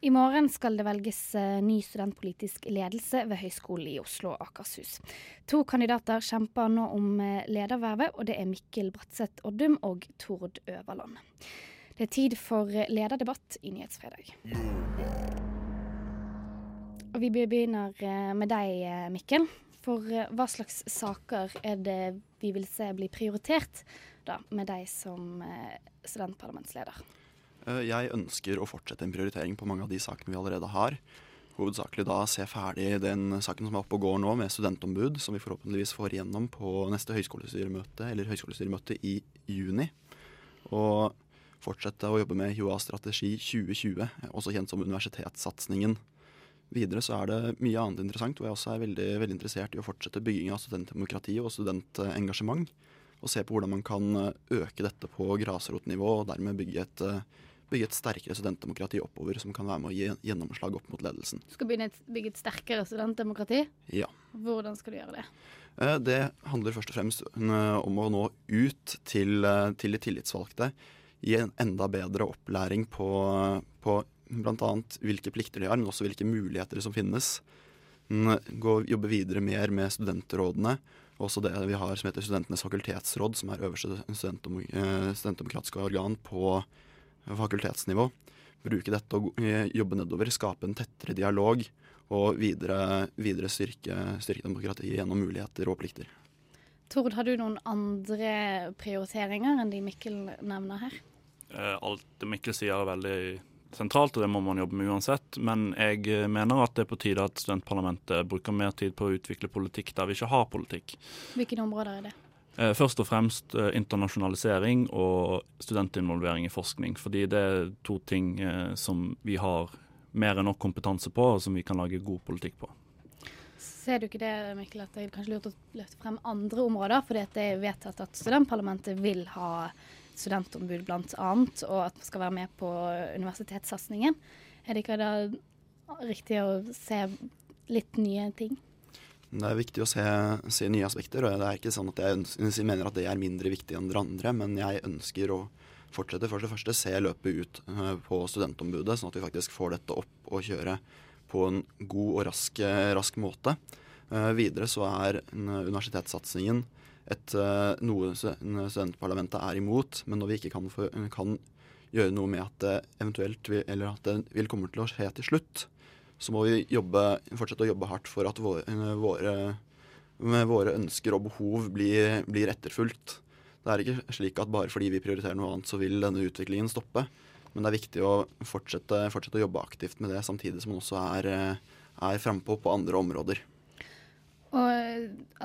I morgen skal det velges eh, ny studentpolitisk ledelse ved Høgskolen i Oslo og Akershus. To kandidater kjemper nå om eh, ledervervet, og det er Mikkel Bratseth Oddum og Tord Øverland. Det er tid for eh, lederdebatt i Nyhetsfredag. Og vi begynner med deg, Mikkel. For hva slags saker er det vi vil se bli prioritert da, med deg som studentparlamentsleder? Eh, jeg ønsker å fortsette en prioritering på mange av de sakene vi allerede har. Hovedsakelig da se ferdig den saken som er oppe og går nå, med studentombud, som vi forhåpentligvis får igjennom på neste høyskolestyremøte eller høyskolestyremøte i juni. Og fortsette å jobbe med HUA Strategi 2020, også kjent som universitetssatsingen. Videre så er det mye annet interessant, hvor jeg også er veldig, veldig interessert i å fortsette bygging av studentdemokrati og studentengasjement. Og se på hvordan man kan øke dette på grasrotnivå, og dermed bygge et bygge et sterkere studentdemokrati oppover, som kan være med å gi gjennomslag opp mot ledelsen. Du skal bygge et, bygge et sterkere studentdemokrati? Ja. Hvordan skal du gjøre det? Eh, det handler først og fremst eh, om å nå ut til, eh, til de tillitsvalgte. Gi en enda bedre opplæring på, på bl.a. hvilke plikter de har, men også hvilke muligheter som finnes. Gå, jobbe videre mer med studentrådene. Også det vi har som heter Studentenes fakultetsråd, som er øverste studentdemokratiske organ på fakultetsnivå. Bruke dette og jobbe nedover, skape en tettere dialog og videre, videre styrke, styrke demokratiet gjennom muligheter og plikter. Tord, har du noen andre prioriteringer enn de Mikkel nevner her? Eh, alt det Mikkel sier er veldig sentralt, og det må man jobbe med uansett. Men jeg mener at det er på tide at studentparlamentet bruker mer tid på å utvikle politikk der vi ikke har politikk. Hvilke områder er det? Eh, først og fremst eh, internasjonalisering og studentinvolvering i forskning. Fordi det er to ting eh, som vi har mer enn nok kompetanse på, og som vi kan lage god politikk på. Ser du ikke det, Mikkel, at det er kanskje lurt å løfte frem andre områder? Fordi det er vedtatt at studentparlamentet vil ha studentombud bl.a., og at man skal være med på universitetssatsingen. Er det ikke da riktig å se litt nye ting? Det er viktig å se, se, nye aspekter. og det er ikke sånn at Jeg ønsker, mener at det er mindre viktig enn det andre, men jeg ønsker å fortsette først og første se løpet ut eh, på studentombudet, sånn at vi faktisk får dette opp og kjøre på en god og rask, rask måte. Uh, videre så er universitetssatsingen et, uh, noe studentparlamentet er imot, men når vi ikke kan, for, kan gjøre noe med at det eventuelt vil, eller at det vil komme til å skje til slutt, så må vi jobbe, fortsette å jobbe hardt for at våre, våre, ønsker og behov blir, blir, etterfulgt. Det er ikke slik at bare fordi vi prioriterer noe annet, så vil denne utviklingen stoppe. Men det er viktig å fortsette, fortsette å jobbe aktivt med det, samtidig som man også er, er frampå på andre områder. Og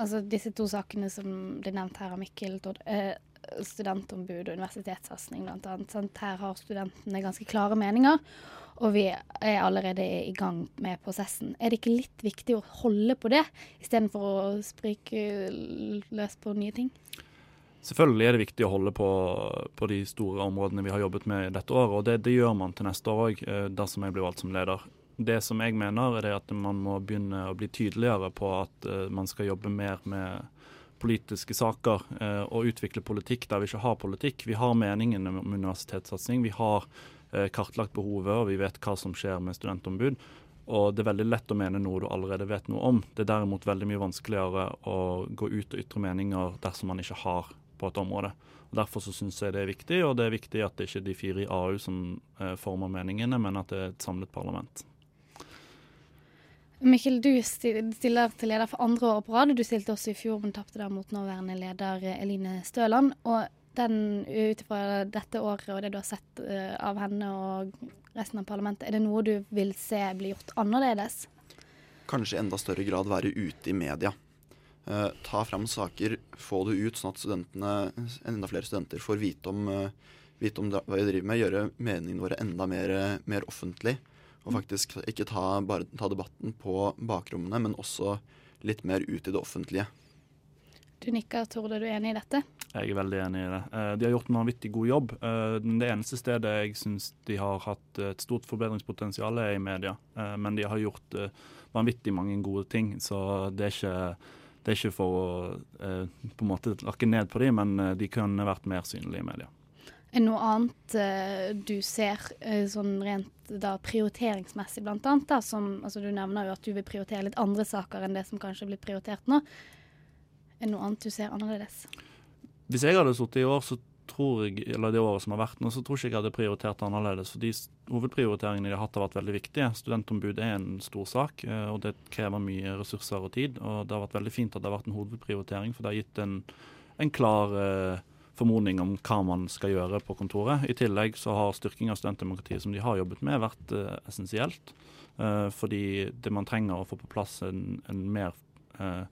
altså, disse to sakene som ble nevnt her av Mikkel, eh, studentombud og universitetssatsing bl.a. Her har studentene ganske klare meninger og vi er allerede i gang med prosessen. Er det ikke litt viktig å holde på det, istedenfor å sprike løs på nye ting? Selvfølgelig er det viktig å holde på, på de store områdene vi har jobbet med dette året, og det, det gjør man til neste år òg, eh, dersom jeg blir valgt som leder. Det som jeg mener, er at man må begynne å bli tydeligere på at uh, man skal jobbe mer med politiske saker uh, og utvikle politikk der vi ikke har politikk. Vi har meningene om universitetssatsing. Vi har Eh, kartlagt behovet, og vi vet hva som skjer med studentombud. Og det er veldig lett å mene noe du allerede vet noe om. Det er derimot veldig mye vanskeligere å gå ut og ytre meninger dersom man ikke har på et område. Og Derfor så syns jeg det er viktig, og det er viktig at det ikke er de fire i AU som eh, former meningene, men at det er et samlet parlament. Mikkel, du stiller til leder for andre år på rad. Du stilte også i fjor, men tapte der mot nåværende leder Eline Støland. Og den ut ifra dette året og det du har sett uh, av henne og resten av parlamentet, er det noe du vil se bli gjort annerledes? Kanskje i enda større grad være ute i media. Uh, ta fram saker, få det ut, sånn at enda flere studenter får vite om, uh, vite om hva vi driver med. Gjøre meningene våre enda mer, mer offentlig. Og faktisk ikke ta, bare ta debatten på bakrommene, men også litt mer ut i det offentlige. Du nikker, Tord. Er du enig i dette? Jeg er veldig enig i det. Eh, de har gjort en vanvittig god jobb. Eh, det eneste stedet jeg syns de har hatt et stort forbedringspotensial, er i media. Eh, men de har gjort vanvittig mange gode ting, så det er ikke, det er ikke for å på en måte lakke ned på dem, men de kunne vært mer synlige i media. Er det noe annet du ser sånn rent da prioriteringsmessig, blant annet? Da, som, altså du nevner jo at du vil prioritere litt andre saker enn det som kanskje blir prioritert nå. Er noe annet du ser annerledes? Hvis jeg hadde sittet i år, så tror jeg, eller det året som har vært nå, så tror jeg ikke jeg hadde prioritert annerledes. fordi hovedprioriteringene de har hatt har vært veldig viktige. Studentombud er en stor sak, eh, og det krever mye ressurser og tid. og Det har vært veldig fint at det har vært en hovedprioritering, for det har gitt en, en klar eh, formodning om hva man skal gjøre på kontoret. I tillegg så har styrking av studentdemokratiet som de har jobbet med, vært eh, essensielt. Eh, fordi det man trenger å få på plass en, en mer eh,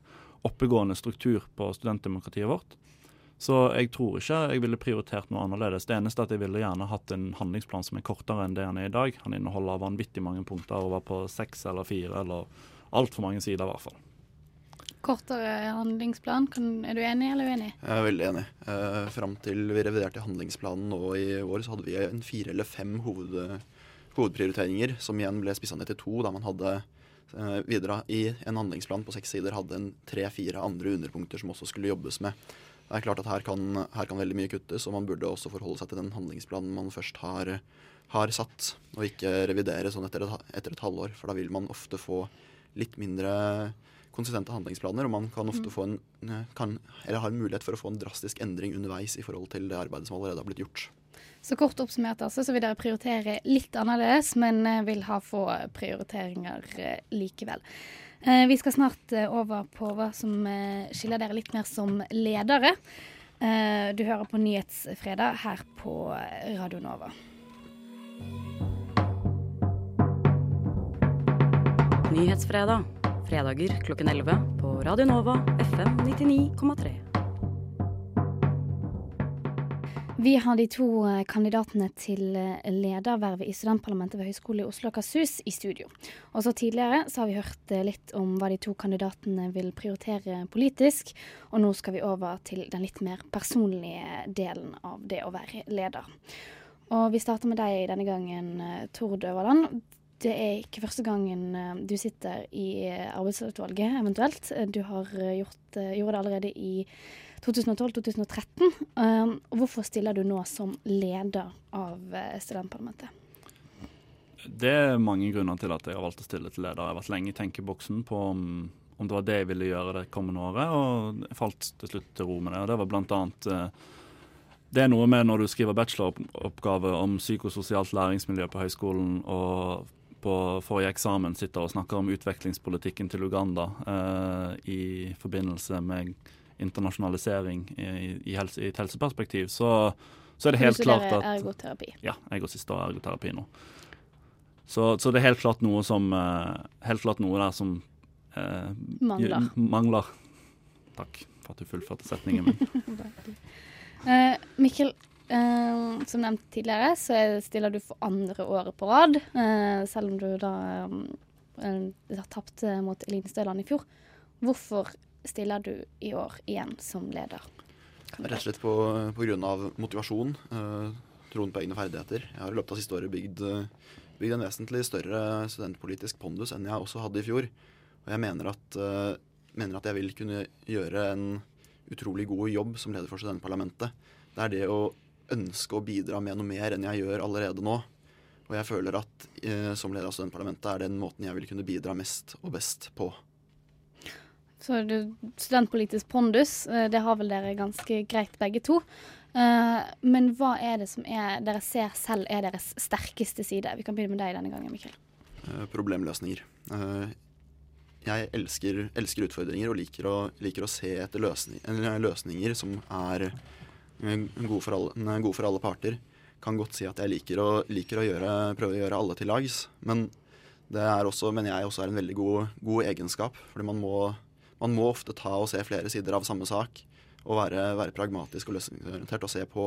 oppegående struktur på studentdemokratiet vårt. Så jeg tror ikke jeg ville prioritert noe annerledes. Det eneste er at jeg ville gjerne hatt en handlingsplan som er kortere enn det han er i dag. Han inneholder vanvittig mange punkter og var på seks eller fire, eller altfor mange sider i hvert fall. Kortere handlingsplan, er du enig eller uenig? Jeg er veldig enig. Eh, Fram til vi reviderte handlingsplanen nå i år, så hadde vi en fire eller fem hoved, hovedprioriteringer, som igjen ble spissa ned til to, da man hadde eh, videre i en handlingsplan på seks sider hadde en tre-fire andre underpunkter som også skulle jobbes med. Det er klart at her kan, her kan, veldig mye kuttes, og man burde også forholde seg til den handlingsplanen man først har, har satt, og ikke revidere sånn etter et, etter et, halvår. For da vil man ofte få litt mindre konsistente handlingsplaner, og man kan ofte mm. få en, kan, eller har en mulighet for å få en drastisk endring underveis i forhold til det arbeidet som allerede har blitt gjort. Så kort oppsummert altså, så vil dere prioritere litt annerledes, men eh, vil ha få prioriteringer eh, likevel. Eh, vi skal snart over på hva som skiller dere litt mer som ledere. Du hører på Nyhetsfredag her på Radio Nova. Nyhetsfredag. Fredager klokken 11 på Radio Nova FM 99,3. Vi har de to eh, kandidatene til eh, ledervervet i studentparlamentet ved Høgskolen i Oslo og Akershus i studio. Og så Tidligere så har vi hørt eh, litt om hva de to kandidatene vil prioritere politisk. Og nå skal vi over til den litt mer personlige delen av det å være leder. Og vi starter med deg denne gangen, Tord Øverland. Det er ikke første gangen du sitter i arbeidsutvalget, eventuelt. Du har gjort, gjorde det allerede i 2012-2013. Um, hvorfor stiller du nå som leder av studentparlamentet? Det er mange grunner til at jeg har valgt å stille til leder. Jeg har vært lenge i tenkeboksen på om, om, det var det jeg ville gjøre det kommende året, og jeg falt til slutt til ro med det. Og det var blant annet det er noe med når du skriver bacheloroppgave om psykososialt læringsmiljø på høyskolen, og på forrige eksamen sitter og snakker om utvekslingspolitikken til Uganda eh, i forbindelse med internasjonalisering i, i, helse, i et helseperspektiv, så, så, er det helt klart at ergoterapi? Ja, jeg går siste år ergoterapi nå. Så, så, det er helt klart noe som uh, Helt klart noe der som eh, mangler. mangler. Takk for at du fullførte setningen min. uh, Mikkel, som nevnt tidligere, så stiller du for andre året på rad. selv om du da um, har tapt mot Eline Støland i fjor. Hvorfor stiller du i år igjen som leder? Rett og slett på, på grunn av motivasjon, eh, troen på egne ferdigheter. Jeg har i løpet av siste året bygd, bygd, en vesentlig større studentpolitisk pondus enn jeg også hadde i fjor. Og jeg mener at, eh, mener at jeg vil kunne gjøre en utrolig god jobb som leder for studentparlamentet. Det er det å ønske å bidra med noe mer enn jeg gjør allerede nå. Og jeg føler at eh, som leder av studentparlamentet er den måten jeg vil kunne bidra mest og best på. Så du, studentpolitisk pondus, eh, det har vel dere ganske greit begge to. Uh, men hva er det som er, dere ser selv er deres sterkeste side? Vi kan begynne med deg denne gangen, Mikkel. Uh, problemløsninger. Uh, jeg elsker, elsker, utfordringer og liker å, liker å se etter løsning, løsninger som er gode for, alle, god for alle parter. Kan godt si at jeg liker å, liker å gjøre, prøve å gjøre alle til lags. Men det er også, mener jeg også er en veldig god, god egenskap. Fordi man må man må ofte ta og se flere sider av samme sak og være, være pragmatisk og løsningsorientert og se på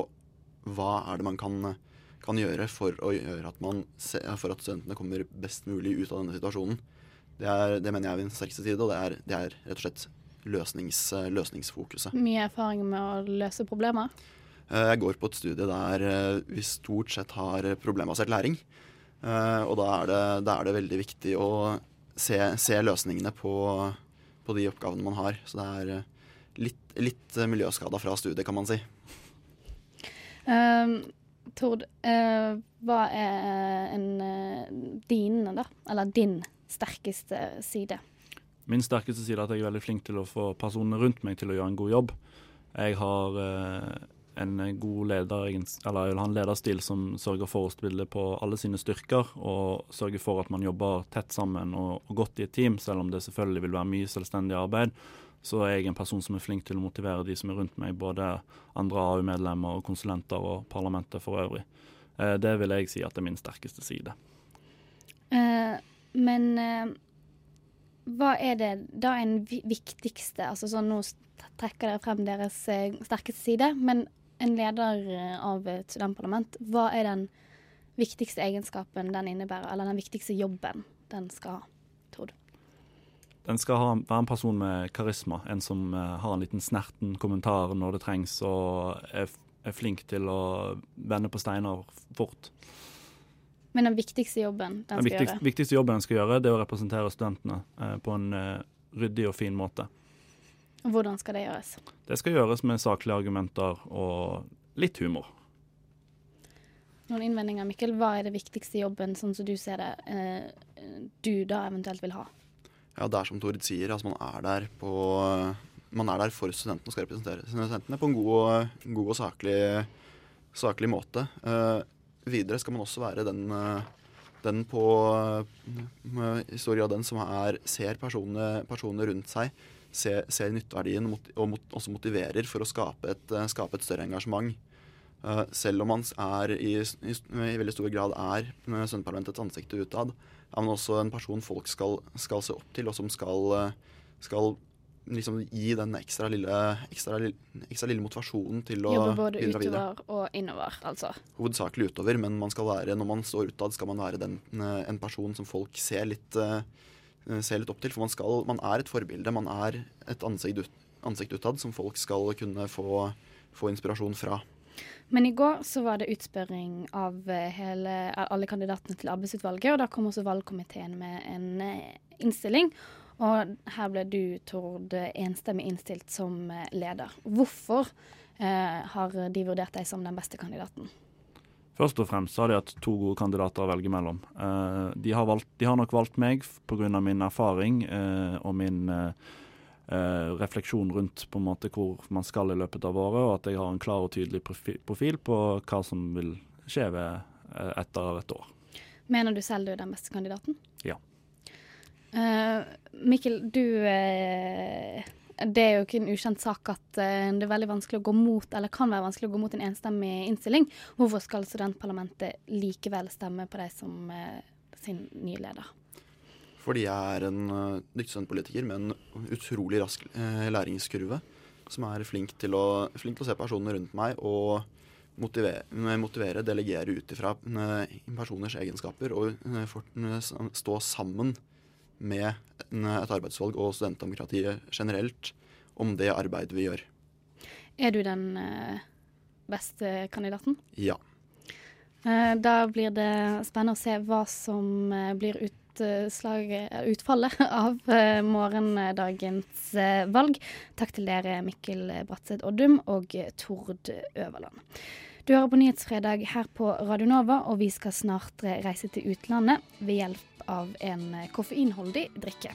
hva er det man kan, kan gjøre for, gjøre man, for at studentene kommer best mulig ut av denne situasjonen. Det, er, det mener jeg er min sterkeste side, og det er, det er rett og slett løsnings, løsningsfokuset. Mye erfaring med å løse problemer? Eh, jeg går på et studie der eh, vi stort sett har problembasert læring. Eh, og da er det, da er det veldig viktig å se, se løsningene på, på de oppgavene man har. Så det er eh, litt, litt eh, miljøskada fra studiet, kan man si. Um, Tord, uh, hva er en, uh, dine, da, eller din sterkeste side? Min sterkeste side er at jeg er veldig flink til å få personene rundt meg til å gjøre en god jobb. Jeg har eh, en god leder, eller jeg vil ha en lederstil som sørger for å spille på alle sine styrker, og sørger for at man jobber tett sammen og, og godt i et team, selv om det selvfølgelig vil være mye selvstendig arbeid så er jeg en person som er flink til å motivere de som er rundt meg, både andre AU-medlemmer og konsulenter og parlamentet for øvrig. Eh, det vil jeg si at er min sterkeste side. Eh, men uh, hva er det da en viktigste altså sånn Nå trekker dere frem deres uh, sterkeste side, men en leder av et studentparlament, hva er den viktigste egenskapen den innebærer, eller den viktigste jobben den skal ha? tror du? Den skal ha, være en person med karisma. En som uh, har en liten snerten kommentar når det trengs, og er, er flink til å vende på steiner fort. Men den viktigste jobben den, den skal viktigste, gjøre? viktigste jobben den skal gjøre, det er å representere studentene eh, på en eh, ryddig og fin måte. Hvordan skal det gjøres? Det skal gjøres med saklige argumenter og litt humor. Noen innvendinger, Mikkel. Hva er det viktigste jobben, sånn som du ser det, du da eventuelt vil ha? Ja, det er som Tord sier, altså man er der på man er der for studentene og skal representere studentene på en god, god og saklig, saklig måte. Uh, videre skal man også være den, den på i stor grad den som er, ser personene, personene rundt seg, ser, ser nytteverdien og, og mot, også motiverer for å skape et, skape et større engasjement. Selv om man er i, i, i, veldig stor grad er Sønneparlamentets ansikt utad, er man også en person folk skal, skal se opp til, og som skal, eh, skal liksom gi den ekstra lille, ekstra, ekstra lille motivasjonen til å Jobbe både utover og innover, altså? Hovedsakelig utover, men man skal være, når man står utad, skal man være den, eh, en person som folk ser litt, uh, ser litt opp til. For man, skal, man, er et forbilde, man er et ansikt, ut, ansikt utad som folk skal kunne få, få inspirasjon fra. Men i går så var det utspørring av eh, hele, alle kandidatene til arbeidsutvalget, og da kom også valgkomiteen med en eh, innstilling. Og her ble du, Tord, enstemmig innstilt som eh, leder. Hvorfor eh, har de vurdert deg som den beste kandidaten? Først og fremst har de hatt to gode kandidater å velge mellom. Eh, de, har valgt, de, har nok valgt meg pga. min erfaring eh, og min eh, refleksjon rundt på en måte hvor man skal i løpet av året, og at jeg har en klar og tydelig profil på hva som vil skje ved, eh, etter et år. Mener du selv du er den beste kandidaten? Ja. Uh, Mikkel, du uh, Det er jo ikke en ukjent sak at uh, det er veldig vanskelig å gå mot, eller kan være vanskelig å gå mot en enstemmig innstilling. Hvorfor skal studentparlamentet likevel stemme på deg som sin nye leder? Fordi jeg er en uh, dyktig studentpolitiker med en utrolig rask læringskurve. Som er flink til, å, flink til å se personene rundt meg og motivere, motivere delegere ut ifra personers egenskaper og for, stå sammen med et arbeidsvalg og studentdemokratiet generelt om det arbeidet vi gjør. Er du den beste kandidaten? Ja. Da blir det spennende å se hva som blir utslag, utfallet av eh, morgendagens eh, valg. Takk til dere, Mikkel Bratseth Oddum og Tord Øverland. Du hører på Nyhetsfredag her på Radio Nova, og vi skal snart reise til utlandet ved hjelp av en koffeinholdig drikke.